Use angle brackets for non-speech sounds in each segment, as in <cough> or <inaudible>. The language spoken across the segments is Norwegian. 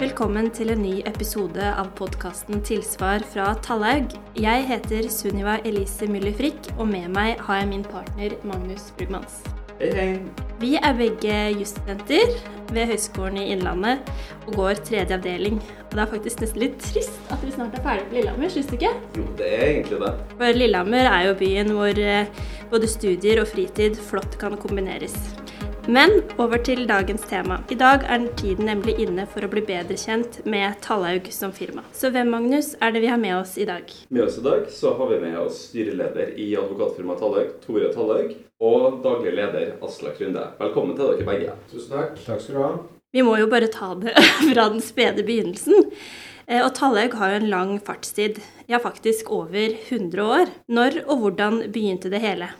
Velkommen til en ny episode av podkasten Tilsvar fra Tallaug. Jeg heter Sunniva Elise Müller Frikk, og med meg har jeg min partner Magnus Brugmans. Hei, hei. Vi er begge jusstudenter ved Høgskolen i Innlandet og går tredje avdeling. Og det er faktisk nesten litt trist at vi snart er ferdig på Lillehammer, syns du ikke? Jo, det er egentlig det. For Lillehammer er jo byen hvor eh, både studier og fritid flott kan kombineres. Men over til dagens tema. I dag er tiden nemlig inne for å bli bedre kjent med Tallaug som firma. Så hvem, Magnus, er det vi har med oss i dag? Med oss i dag så har vi med oss styreleder i advokatfirmaet Tallaug, Tore Tallaug, og daglig leder Aslak Runde. Velkommen til dere begge. Tusen takk. Takk skal du ha. Vi må jo bare ta det <laughs> fra den spede begynnelsen. Eh, Og Tallaug har jo en lang fartstid, ja faktisk over 100 år. Når og hvordan begynte det hele?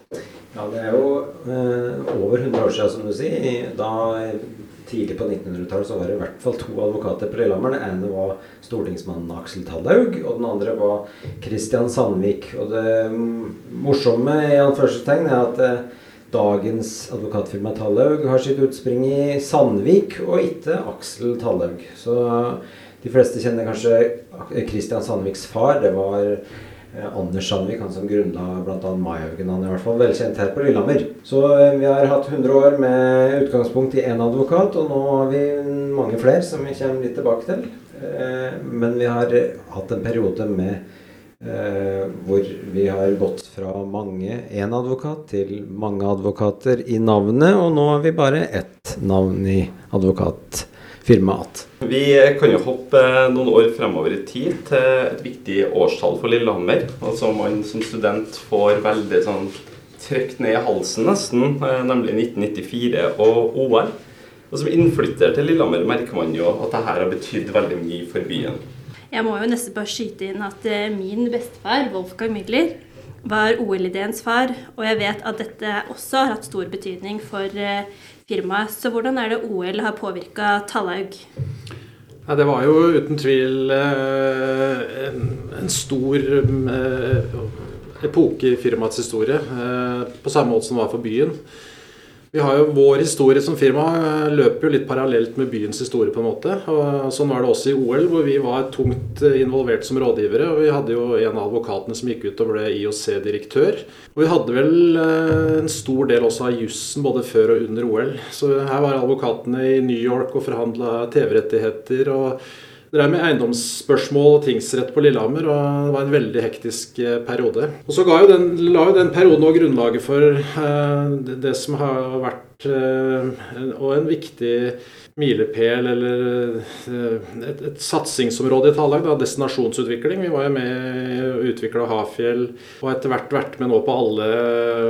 Ja, det er jo eh, over 100 år siden, som du sier. Da Tidlig på 1900-tallet så var det i hvert fall to advokater på Lillehammer. Den ene var stortingsmannen Aksel Tallaug, og den andre var Kristian Sandvik. Og det mm, morsomme i anførselstegn er at eh, dagens advokatfirma Tallaug har sitt utspring i Sandvik, og ikke Aksel Tallaug. Så de fleste kjenner kanskje Kristian Sandviks far. Det var eh, Anders Sandvik, han som grunnla bl.a. Maihaugen. Han er i hvert fall velkjent her på Lillehammer. Så eh, vi har hatt 100 år med utgangspunkt i én advokat, og nå har vi mange flere som vi kommer litt tilbake til. Eh, Men vi har hatt en periode med hvor vi har gått fra mange én advokat til mange advokater i navnet, og nå har vi bare ett navn i advokatfirmaet. Vi kan jo hoppe noen år fremover i tid til et viktig årstall for Lillehammer. Altså man som student får veldig sånn trykt ned i halsen nesten, eh, nemlig 1994 og OL. Og som innflytter til Lillehammer merker man jo at dette har betydd veldig mye for byen. Jeg må jo nesten bare skyte inn at eh, min bestefar, Wolfgang Müller, var OL-ideens far, og jeg vet at dette også har hatt stor betydning for eh, firmaet. Så hvordan er det OL har påvirka Tallaug? Ja, det var jo uten tvil eh, en, stor eh, epoke i firmaets historie. På samme måte som det var for byen. Vi har jo Vår historie som firma eh, løper jo litt parallelt med byens historie. på en måte. og Sånn var det også i OL, hvor vi var tungt eh, involvert som rådgivere. og Vi hadde jo en av advokatene som gikk ut og ble IOC-direktør. Og vi hadde vel eh, en stor del også av jussen både før og under OL. Så her var advokatene i New York og forhandla TV-rettigheter. og Drev med eiendomsspørsmål og tingsrett på Lillehammer, og det var en veldig hektisk eh, periode. Og så jo den, la jo den perioden også grunnlaget for eh, det, som har vært eh, en, og en viktig milepæl, eller eh, et, et satsingsområde i Tallaug, da, destinasjonsutvikling. Vi var jo med og utvikla Hafjell, og har etter hvert vært med nå på alle,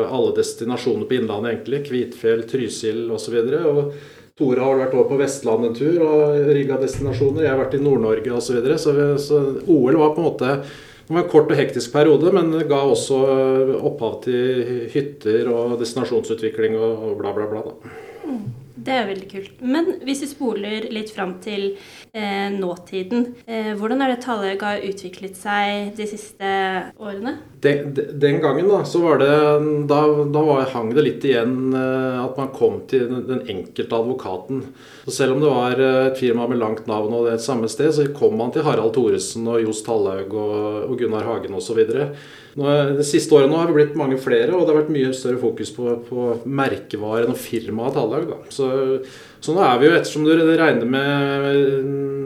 alle destinasjoner på Innlandet, egentlig. Kvitfjell, Trysil osv. Og Tore har vært over på Vestlandet en tur og rigga destinasjoner. Jeg har vært i Nord-Norge osv. Så, videre. så, så OL var på en måte det var en kort og hektisk periode, men det ga også opphav til hytter og destinasjonsutvikling og bla, bla, bla. Da. Det er veldig kult. Men hvis vi spoler litt fram til eh, nåtiden, eh, hvordan er det Tallaug har utviklet seg de siste årene? Den, den gangen da, så var det Da, da var, hang det litt igjen eh, at man kom til den, den enkelte advokaten. Så selv om det var eh, et firma med langt navn og det et samme sted, så kom man til Harald Thoresen og Johs Tallaug og, og Gunnar Hagen osv. De siste årene har vi blitt mange flere, og det har vært mye større fokus på, på merkevaren og firmaet Tallag. Så, så nå er vi jo, ettersom du regner med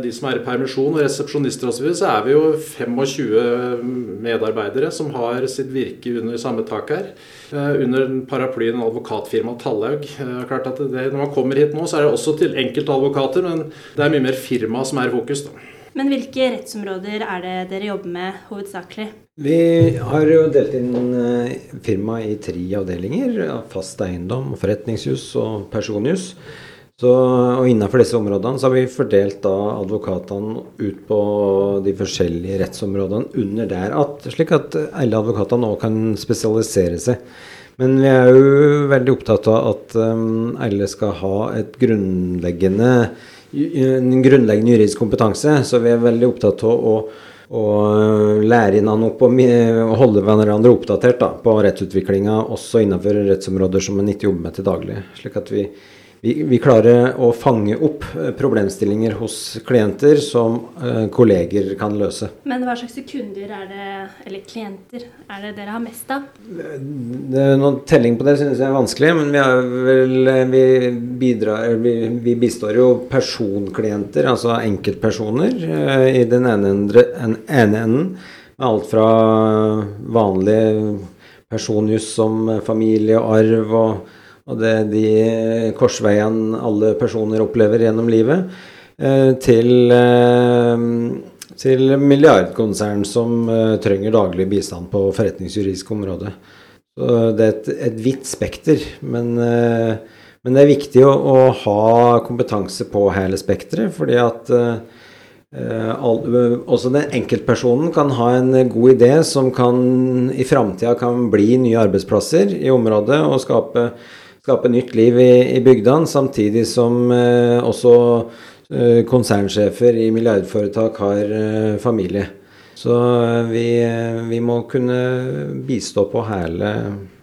de som er i permisjon og resepsjonister osv., så, så er vi jo 25 medarbeidere som har sitt virke under samme tak her. eh, Under paraplyen advokatfirmaet Tallaug. Eh, Klart at det, Når man kommer hit nå, så er det også til enkeltadvokater, men det er mye mer firma som er i fokus. da. Men hvilke rettsområder er det dere jobber med hovedsakelig? Vi har jo delt inn eh, firmaet i tre avdelinger. Fast eiendom, forretningsjus og personjus. Så, og Innenfor disse områdene så har vi fordelt da advokatene ut på de forskjellige rettsområdene under der, at, slik at alle advokatene også kan spesialisere seg. Men vi er jo veldig opptatt av at um, alle skal ha et grunnleggende, en grunnleggende juridisk kompetanse. Så vi er veldig opptatt av å, å lære inn og mi- og holde hverandre oppdatert da, på rettsutviklinga, også innenfor rettsområder som en ikke jobber med til daglig. Slik at vi, vi, vi, klarer å fange opp problemstillinger hos klienter som eh, kolleger kan løse. Men hva slags kunder er det, eller klienter, er det dere har mest av? Det, noen telling på det synes jeg er vanskelig, men vi, vel, vi, bidrar, vi, vi, bistår jo personklienter, altså enkeltpersoner, eh, i den ene enden. Med alt fra vanlig personjus som familie og arv og og det de korsveiene alle personer opplever gjennom livet, eh, til, eh, til milliardkonsern som eh, trenger daglig bistand på forretningsjuridisk område. Så det er et, et vidt spekter. Men, men, det er viktig å, å, ha kompetanse på hele spekteret, fordi at også den enkeltpersonen kan ha en god idé som kan, i framtida kan bli nye arbeidsplasser i området og skape skape nytt liv i, i bygdene, samtidig som eh, også eh, konsernsjefer i milliardforetak har eh, familie. Så eh, vi, eh, vi, må kunne bistå på hele,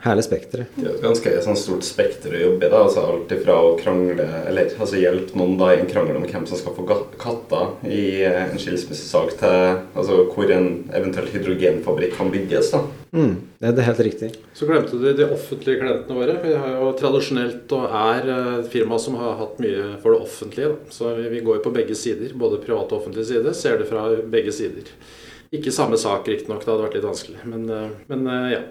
hele spekteret. Det er et ganske sånn stort spekter å jobbe i. da, altså Alt ifra å krangle, eller altså hjelpe noen da i en krangel om hvem som skal få katter i eh, en skilsmissesak, til altså, hvor en eventuell hydrogenfabrikk kan bygges. da. Mm, det er helt riktig. Så glemte du de offentlige klientene våre. Vi har jo tradisjonelt og er et firma som har hatt mye for det offentlige. Da. Så vi, vi går på begge sider, både privat og offentlig side. Ser det fra begge sider. Ikke samme sak, riktignok. Det hadde vært litt vanskelig. Men, eh, men, eh, ja.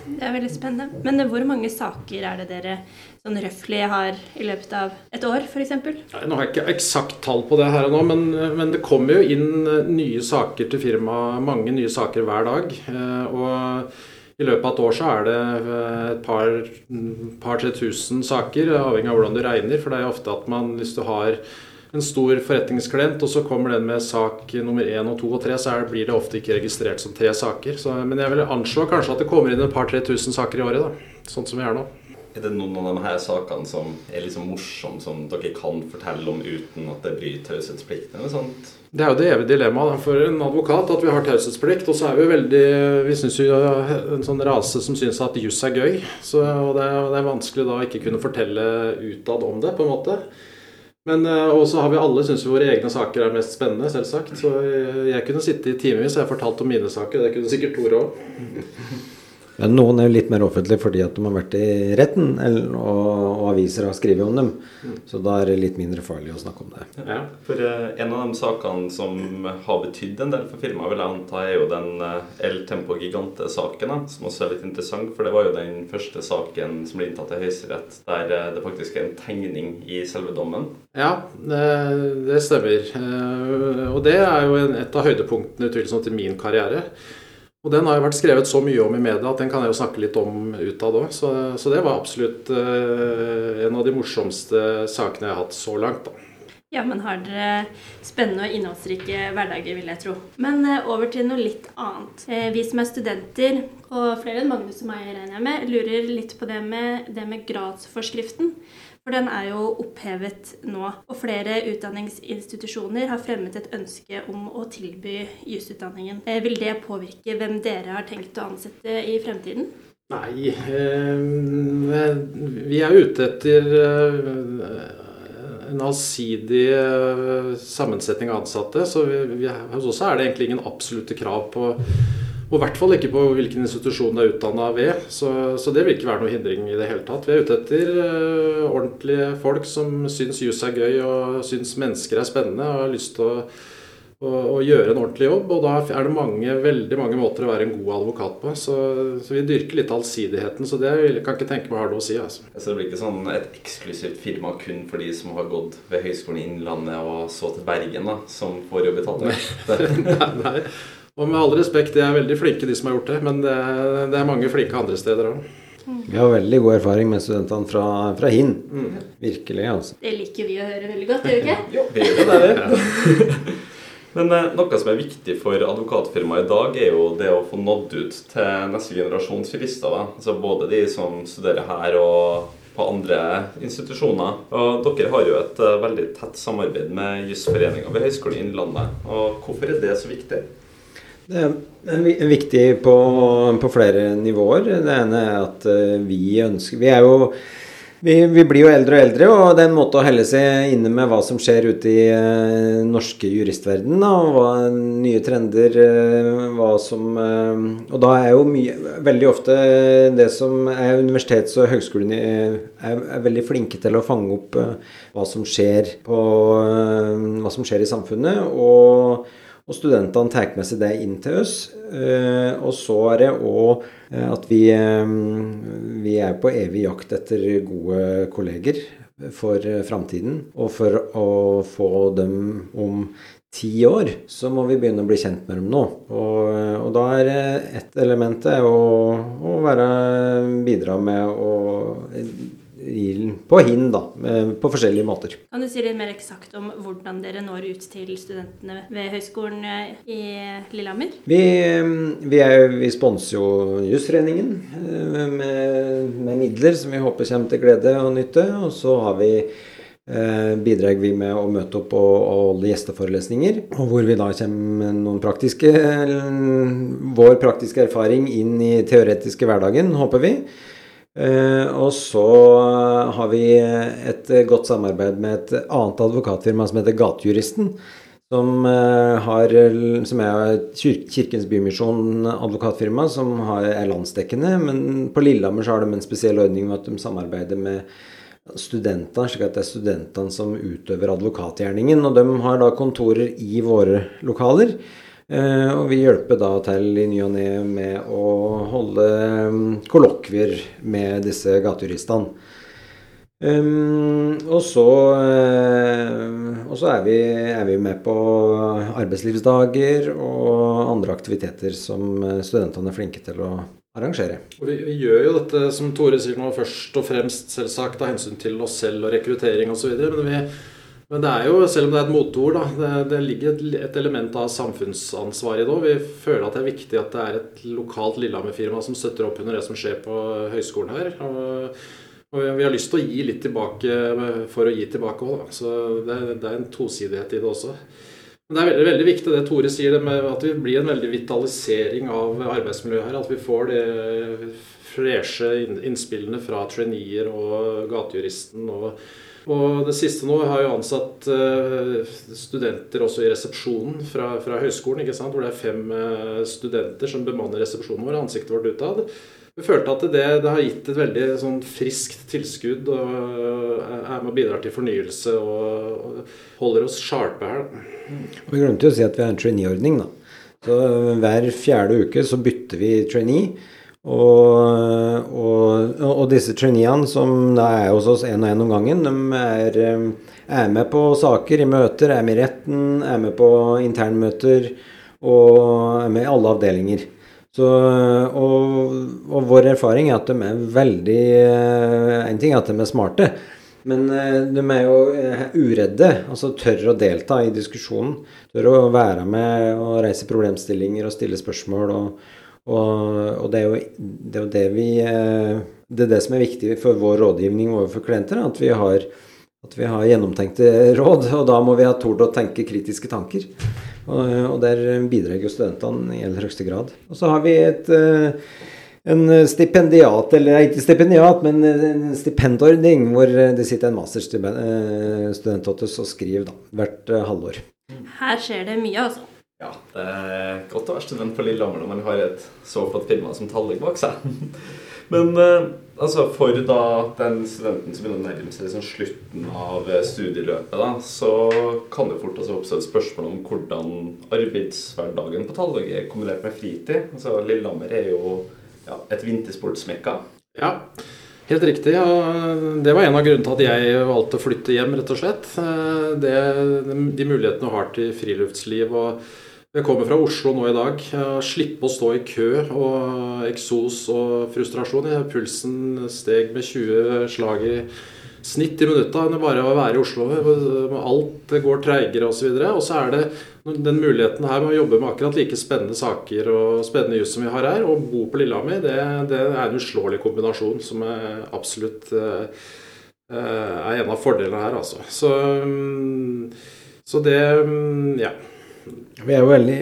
Det er veldig spennende. Men hvor mange saker er det dere sånn røftlig har i løpet av et år, f.eks.? Nå har jeg ikke eksakt tall på det her og nå, men, men, det kommer jo inn eh, nye saker til firmaet. Mange nye saker hver dag. Og i løpet av et år så er det et par-tre par, tusen saker, avhengig av hvordan du regner. For det er ofte at man, hvis du har en stor forretningsklient, og så kommer den med sak nummer én og to og tre, så blir det ofte ikke registrert som tre saker. Så, men jeg vil anslå kanskje at det kommer inn et par-tre tusen saker i året, da. Sånn som vi er nå. Er det noen av de her sakene som er liksom morsomme, som dere kan fortelle om uten at det blir taushetsplikt? eller sånt? Det er jo det evige dilemmaet for en advokat at vi har taushetsplikt. Og så er vi veldig Vi syns jo en sånn rase som syns at juss er gøy. Så, og det er, det er vanskelig da å ikke kunne fortelle utad om det, på en måte. Men uh, også har vi alle syns våre egne saker er mest spennende, selvsagt. Så jeg, jeg kunne sitte i timevis og fortalt om mine saker. Det kunne sikkert Tore òg. Ja, noen er jo litt mer offentlige fordi at de har vært i retten, eller, og, og, aviser har skrevet om dem. Mm. Så da er det litt mindre farlig å snakke om det. Ja, for uh, En av de sakene som har betydd en del for firmaet, vil jeg anta, er jo den uh, El Tempo Gigante-saken, som også er litt interessant. For det var jo den første saken som ble inntatt til Høyesterett der uh, det faktisk er en tegning i selve dommen. Ja, det, det stemmer. og det er jo en, et av høydepunktene utvilsomt i min karriere. Og den har jo vært skrevet så mye om i media at den kan jeg jo snakke litt om utad òg. Så, så, det var absolutt eh, en av de morsomste sakene jeg har hatt så langt, da. Ja, men har dere spennende og innholdsrike hverdager, vil jeg tro. Men uh, over til noe litt annet. Uh, vi som er studenter, og flere enn Magnus og meg, regner jeg med, lurer litt på det med, det med gradsforskriften. For den er jo opphevet nå. Og flere utdanningsinstitusjoner har fremmet et ønske om å tilby jusutdanningen. Eh, vil det påvirke hvem dere har tenkt å ansette i fremtiden? Nei, eh, vi er ute etter eh, en allsidig sammensetning av ansatte. Så vi, vi, hos oss er det egentlig ingen absolutte krav på og i hvert fall ikke på hvilken institusjon det er utdanna ved. Så, så, det vil ikke være noe hindring i det hele tatt. Vi er ute etter uh, ordentlige folk som syns jus er gøy og syns mennesker er spennende og har lyst til å, å, å, gjøre en ordentlig jobb. Og da er det mange, veldig mange måter å være en god advokat på. Så, så vi dyrker litt allsidigheten. Så det jeg kan ikke tenke meg har noe å si. Altså. Så det blir ikke sånn et eksklusivt firma kun for de som har gått ved Høgskolen i Innlandet og så til Bergen, da, som får jobb i Tattøy? <laughs> nei, nei. Og med all respekt, de er veldig flinke, de som har gjort det. Men det, det er mange flinke andre steder òg. Vi har veldig god erfaring med studentene fra, fra HIN. Mm. Virkelig, altså. Det liker vi å høre veldig godt, gjør vi ikke? jo, vi gjør det. det. <laughs> Men eh, noe som er viktig for advokatfirmaet i dag, er jo det å få nådd ut til neste generasjons jurister. Da. Altså både de som studerer her og på andre institusjoner. Og dere har jo et uh, veldig tett samarbeid med Jusforeninga ved Høgskolen i Innlandet. Og hvorfor er det så viktig? Det er viktig på, på, flere nivåer. Det ene er at eh, vi ønsker Vi er jo Vi, vi, blir jo eldre og eldre, og det er en måte å helle seg inne med hva som skjer ute i uh, norske juristverden. Da, og hva, nye trender, uh, hva som uh, Og da er jo mye Veldig ofte det som er universitets- og høgskolene er, er, veldig flinke til å fange opp hva som skjer på Hva som skjer i samfunnet. og og studentene tar med seg det inn til oss. Eh, og så er det òg eh, at vi, eh, vi, er på evig jakt etter gode kolleger for framtiden. Og for å få dem om ti år, så må vi begynne å bli kjent med dem nå. Og, og da er ett element å, å være, bidra med å på HIN, da, på forskjellige måter. Kan du si litt mer eksakt om hvordan dere når ut til studentene ved Høgskolen eh, i Lillehammer? Vi, vi, er, vi sponser jo Jusforeningen eh, med, med, midler som vi håper kommer til glede og nytte. Og så har vi eh, bidrar vi med å møte opp og, og holde gjesteforelesninger. Og hvor vi da kommer med noen praktiske Vår praktiske erfaring inn i teoretiske hverdagen, håper vi. Eh, og så har vi et godt samarbeid med et annet advokatfirma som heter Gatejuristen. Som, eh, har, som er Kirkens Bymisjon advokatfirma, som har, er landsdekkende. Men på Lillehammer så har de en spesiell ordning med at de samarbeider med studentene, slik at det er studentene som utøver advokatgjerningen. Og de har da kontorer i våre lokaler. Eh, og vi hjelper da til i ny og ne med å holde mm, kollokvier med disse gatejuristene. Um, og så, uh, og så er, vi, er, vi, med på arbeidslivsdager og andre aktiviteter som studentene er flinke til å arrangere. Vi, vi, gjør jo dette, som Tore sier nå, først og fremst selvsagt av hensyn til oss selv og rekruttering osv. Men vi men det er jo, selv om det er et moteord, det, det, ligger et, element av samfunnsansvar i det òg. Vi føler at det er viktig at det er et lokalt Lillehammer-firma som støtter opp under det som skjer på høyskolen her. Og, og vi har lyst til å gi litt tilbake for å gi tilbake òg, Så det, det, er en tosidighet i det også. Men det er veldig, veldig viktig det Tore sier, det med at vi blir en veldig vitalisering av arbeidsmiljøet her. At vi får de freshe innspillene fra traineer og gatejuristen. og og det siste nå har jo ansatt eh, studenter også i resepsjonen fra, fra høyskolen, hvor det er fem eh, studenter som bemanner resepsjonen vår, ansiktet vårt utad. Vi følte at det, det, har gitt et veldig sånn friskt tilskudd og eh, er med og bidrar til fornyelse og holder oss sharpe her. Vi glemte jo å si at vi har en trainee-ordning. da. Så Hver fjerde uke så bytter vi trainee. Og, og, og, disse traineene, som da er hos oss én og én om gangen, de er, eh, er, med på saker i møter, er med i retten, er med på internmøter og er med i alle avdelinger. Så, og, og, vår erfaring er at de er veldig eh, En ting er at de er smarte, men eh, de er jo uredde. Altså tør å delta i diskusjonen. Tør å være med og reise problemstillinger og stille spørsmål. og og, og det, er jo, det, er jo, det vi eh, Det er det som er viktig for vår rådgivning overfor klienter, at vi har, at vi har gjennomtenkte råd. Og da må vi ha tort å tenke kritiske tanker. Og, og der bidrar jo studentene i aller høyeste grad. Og så har vi et eh, en stipendiat, eller ikke stipendiat, men en stipendordning hvor det sitter en masterstudent hos oss og skriver da, hvert halvår. Her skjer det mye, altså. Ja, det er godt å være student på Lillehammer når man har et så flott firma som Tallegg bak seg. <laughs> Men eh, altså, for da den studenten som begynner å nærme seg liksom slutten av eh, studieløpet, da, så kan det fort altså, oppstå et spørsmål om hvordan arbeidshverdagen på Tallegg er kombinert med fritid. Altså, Lillehammer er jo ja, et vintersportsmekka. Ja, Helt riktig. Og Det var en av grunnene til at jeg valgte å flytte hjem, rett og slett. Eh, det, de mulighetene du har til friluftsliv og jeg kommer fra Oslo nå i dag. Slippe å stå i kø og eksos og frustrasjon. Pulsen steg med 20 slag i snitt i minutta enn bare å være i Oslo. Alt går treigere osv. Og så er det den muligheten her med å jobbe med akkurat like spennende saker og spennende jus som vi har her, og bo på Lillehammer, det, det er en uslåelig kombinasjon som er absolutt eh, er en av fordelene her, altså. Så, mm, så det mm, Ja. Vi er jo veldig,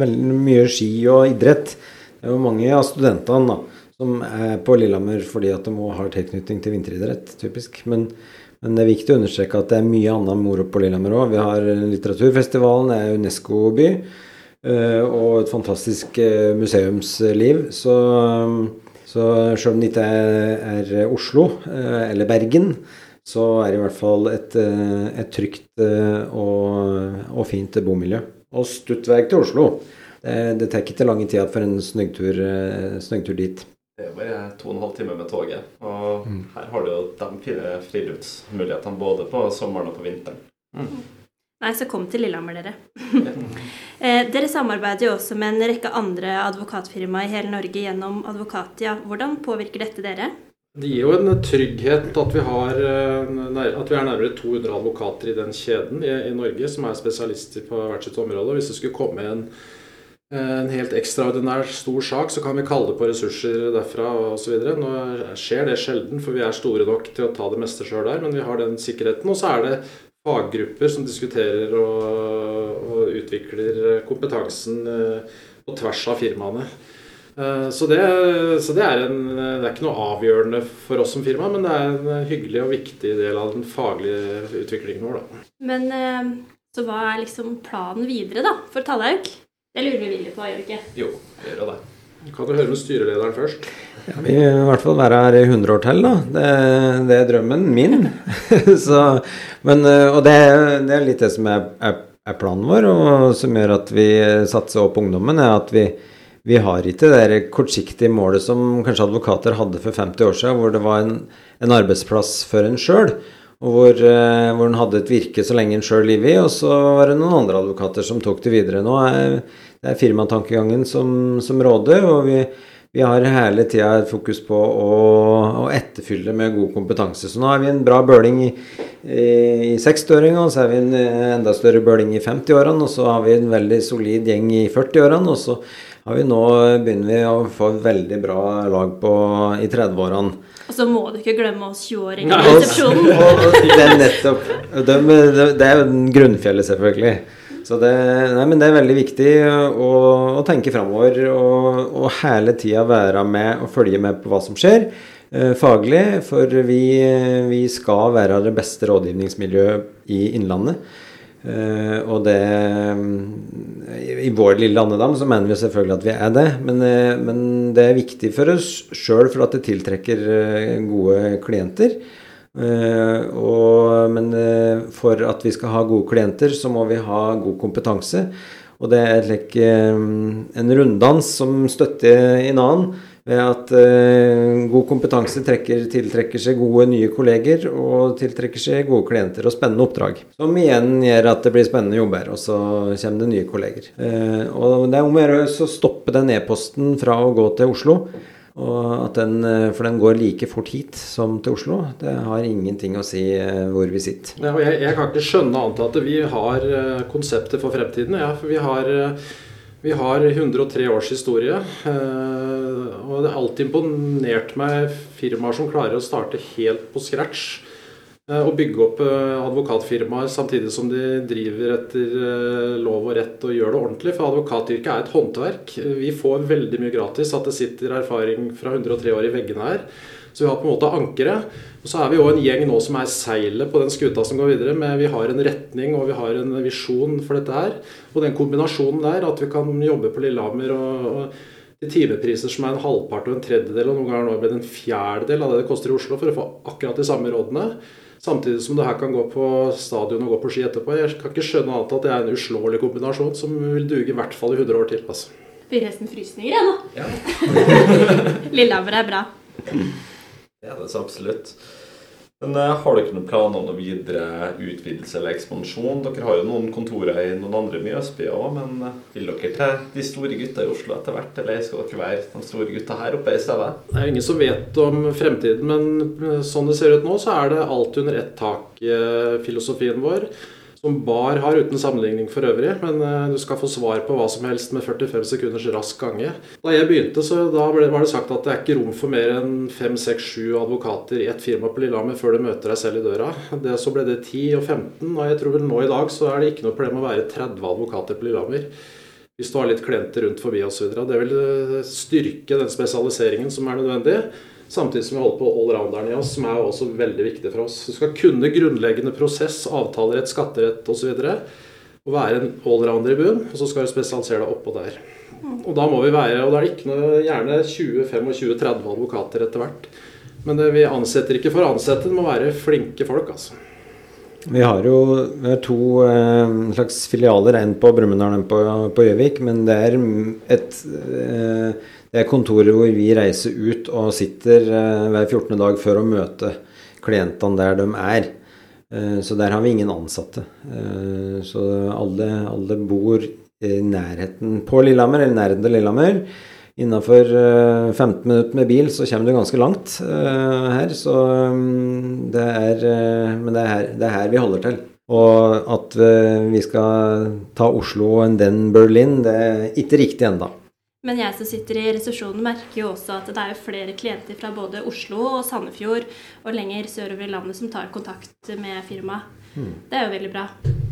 veldig mye ski og idrett. Det er jo mange av studentene da, som er på Lillehammer fordi at de må ha tilknytning til vinteridrett, typisk. Men, men, det er viktig å understreke at det er mye annet moro på Lillehammer òg. Vi har litteraturfestivalen, det er Unesco-by, og et fantastisk museumsliv. Så, så selv om det ikke er, er Oslo eller Bergen, så er det i hvert fall et, et trygt og, og fint bomiljø. Og Stuttverk til Oslo. Det, det tar ikke til lang tid for en snøggtur, snøggtur dit. Det er bare to og en halv time med toget. Og mm. her har du jo de fine friluftsmulighetene både på sommeren og på vinteren. Mm. Nei, så kom til Lillehammer, dere. <laughs> eh, dere samarbeider jo også med en rekke andre advokatfirmaer i hele Norge gjennom Advokatia. Hvordan påvirker dette dere? Det gir jo en trygghet at vi, har, eh, at vi er nærmere 200 advokater i den kjeden i, i Norge som er spesialister på hvert sitt område. Hvis det skulle komme en, en helt ekstraordinær stor sak, så kan vi kalle det på ressurser derfra osv. Nå skjer det sjelden, for vi er store nok til å ta det meste sjøl der, men vi har den sikkerheten. Og så er det faggrupper som diskuterer og, og utvikler kompetansen eh, på tvers av firmaene. Eh, så det, så det, er en, det er ikke noe avgjørende for oss som firma, men det er en hyggelig og viktig del av den faglige utviklingen vår. Da. Men eh, så hva er liksom planen videre da, for Tallaug? Det lurer vi litt på, gjør vi ikke? Jo, vi gjør det. Kan du høre med styrelederen først? Ja, Vi vil i hvert fall være her i 100 år til, da. Det, det er drømmen min. <laughs> så, men, eh, og det, det, er litt det som er, er, er planen vår, og som gjør at vi satser opp ungdommen, er at vi vi har ikke det kortsiktige målet som kanskje advokater hadde for 50 år siden, hvor det var en, en arbeidsplass for en sjøl, og hvor, eh, hvor en hadde et virke så lenge en sjøl lever i, og så var det noen andre advokater som tok det videre. Nå er det er firmatankegangen som, som råder, og vi, vi har hele tida et fokus på å, å, etterfylle med god kompetanse. Så nå har vi en bra bøling i, i, i 60-åringa, og så har vi en enda større bøling i 50-årene, og så har vi en veldig solid gjeng i 40-årene, og så har vi nå begynner vi å få et veldig bra lag på, i 30-årene. Og så må du ikke glemme oss 20-åringer i resepsjonen. <laughs> det er nettopp. Det, det er jo grunnfjellet, selvfølgelig. Så det, nei, men det er veldig viktig å, å tenke framover og, og, hele tida være med og følge med på hva som skjer eh, faglig. For vi, vi skal være det beste rådgivningsmiljøet i Innlandet. Uh, og det I vår lille andedam så mener vi selvfølgelig at vi er det. Men, uh, men det er viktig for oss sjøl for at det tiltrekker uh, gode klienter. Og, men for at vi skal ha gode klienter, så må vi ha god kompetanse. Og det er like, en runddans som støtter en annen ved at eh, god kompetanse trekker, tiltrekker seg gode nye kolleger og tiltrekker seg gode klienter og spennende oppdrag. Som igjen gjør at det blir spennende jobber, og så kommer det nye kolleger. Eh, og det er om å gjøre å stoppe den e-posten fra å gå til Oslo. Den, eh, for den går like fort hit som til Oslo. Det har ingenting å si hvor vi sitter. Jeg, jeg, kan ikke skjønne annet at vi har konseptet for fremtiden. Ja, for vi har vi har 103 års historie. Eh, og det har alltid imponert meg firmaer som klarer å starte helt på scratch. Eh, og bygge opp eh, advokatfirmaer samtidig som de driver etter lov og rett og gjør det ordentlig. For advokatyrket er et håndverk. Vi får veldig mye gratis. At det sitter erfaring fra 103 år i veggene her. Så vi har på en måte ankeret. Og så er vi jo en gjeng nå som er seilet på den skuta som går videre. Men vi har en retning og vi har en visjon for dette her. Og den kombinasjonen der, at vi kan jobbe på Lillehammer og, og til timepriser som er en halvpart og en tredjedel, og noen ganger nå blitt en fjerdedel av det det koster i Oslo for å få akkurat de samme rådene. Samtidig som du her kan gå på stadion og gå på ski etterpå. Jeg kan ikke skjønne annet at det er en uslåelig kombinasjon som vil duge i hvert fall i 100 år til. altså. Blir nesten frysninger, jeg nå. Ja. <laughs> Lillehammer er bra. Er det så absolutt. Men uh, har dere noen planer om noe videre utvidelse eller ekspansjon? Dere har jo noen kontorer i noen andre Mjøsbyer òg, men uh, vil dere til de store gutta i Oslo etter hvert? Eller skal dere være de store gutta her oppe i stedet? Det er ingen som vet om fremtiden, men eh, sånn det ser ut nå, så er det alt under ett tak-filosofien vår som bar har uten sammenligning for øvrig, men uh, du skal få svar på hva som helst med 45 sekunders rask gange. Da jeg begynte, så ble, var det sagt at det er ikke rom for mer enn 5-6-7 advokater i ett firma på Lillehammer før du møter deg selv i døra. Det, så ble det 10 og 15, og jeg tror vel nå i dag så er det ikke noe problem å være 30 advokater på Lillehammer. hvis du har litt klienter rundt forbi osv. Det vil eh, styrke den spesialiseringen som er nødvendig. Samtidig som vi holder på allrounderen i oss, som er også veldig viktig for oss. Du skal kunne grunnleggende prosess, avtalerett, skatterett osv. Og, og være en allrounder i bunnen. Og så skal du spesialisere deg oppå der. Og da må vi være, og da er det ikke noe, gjerne 20-25-30 advokater etter hvert. Men det, vi ansetter ikke for å ansette, det må være flinke folk, altså. Vi har jo vi har to eh, slags filialer, en på Brumunddal og en på Gjøvik. Men det er et eh, det er kontorer hvor vi reiser ut og sitter eh, hver 14. dag for å møte klientene der de er. Eh, så der har vi ingen ansatte. Eh, så alle, alle bor i nærheten på Lillehammer, eller nærheten til Lillehammer. Innafor 15 minutter med bil så kommer du ganske langt her. Så mm, det er Men det er her, det er her vi holder til. Og at vi skal ta Oslo og en den Berlin, det er ikke riktig ennå. Men jeg som sitter i resesjonen merker jo også at det er flere klienter fra både Oslo og Sandefjord og lenger sørover i landet som tar kontakt med firmaet. Mm. Det er jo veldig bra.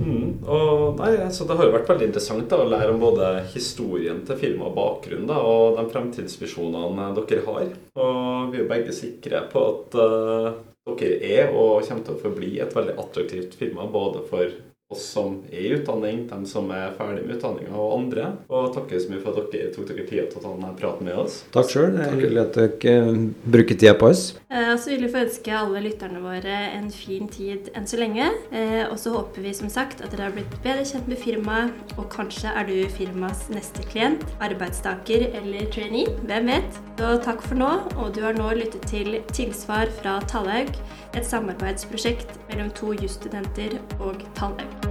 Mm. Og nei, altså, Det har jo vært veldig interessant da, å lære om både historien til firmaet og bakgrunnen da, og de fremtidsvisjonene dere har. Og vi er jo begge sikre på at uh, dere er og kommer til å forbli et veldig attraktivt firma både for oss som er i utdanning, dem som er ferdig med utdanninga, og andre. Og takker så mye for at dere tok dere tida til å ta denne praten med oss. Takk sjøl. Det er hyggelig at dere bruker tida på oss. Eh, og så vil vi få ønske alle lytterne våre en fin tid enn så lenge. Eh, og så håper vi som sagt at dere har blitt bedre kjent med firmaet, og kanskje er du firmas neste klient, arbeidstaker eller trainee. Hvem vet? Så takk for nå, og du har nå lyttet til Tilsvar fra Tallhaug, et samarbeidsprosjekt mellom to jusstudenter og Tallhaug.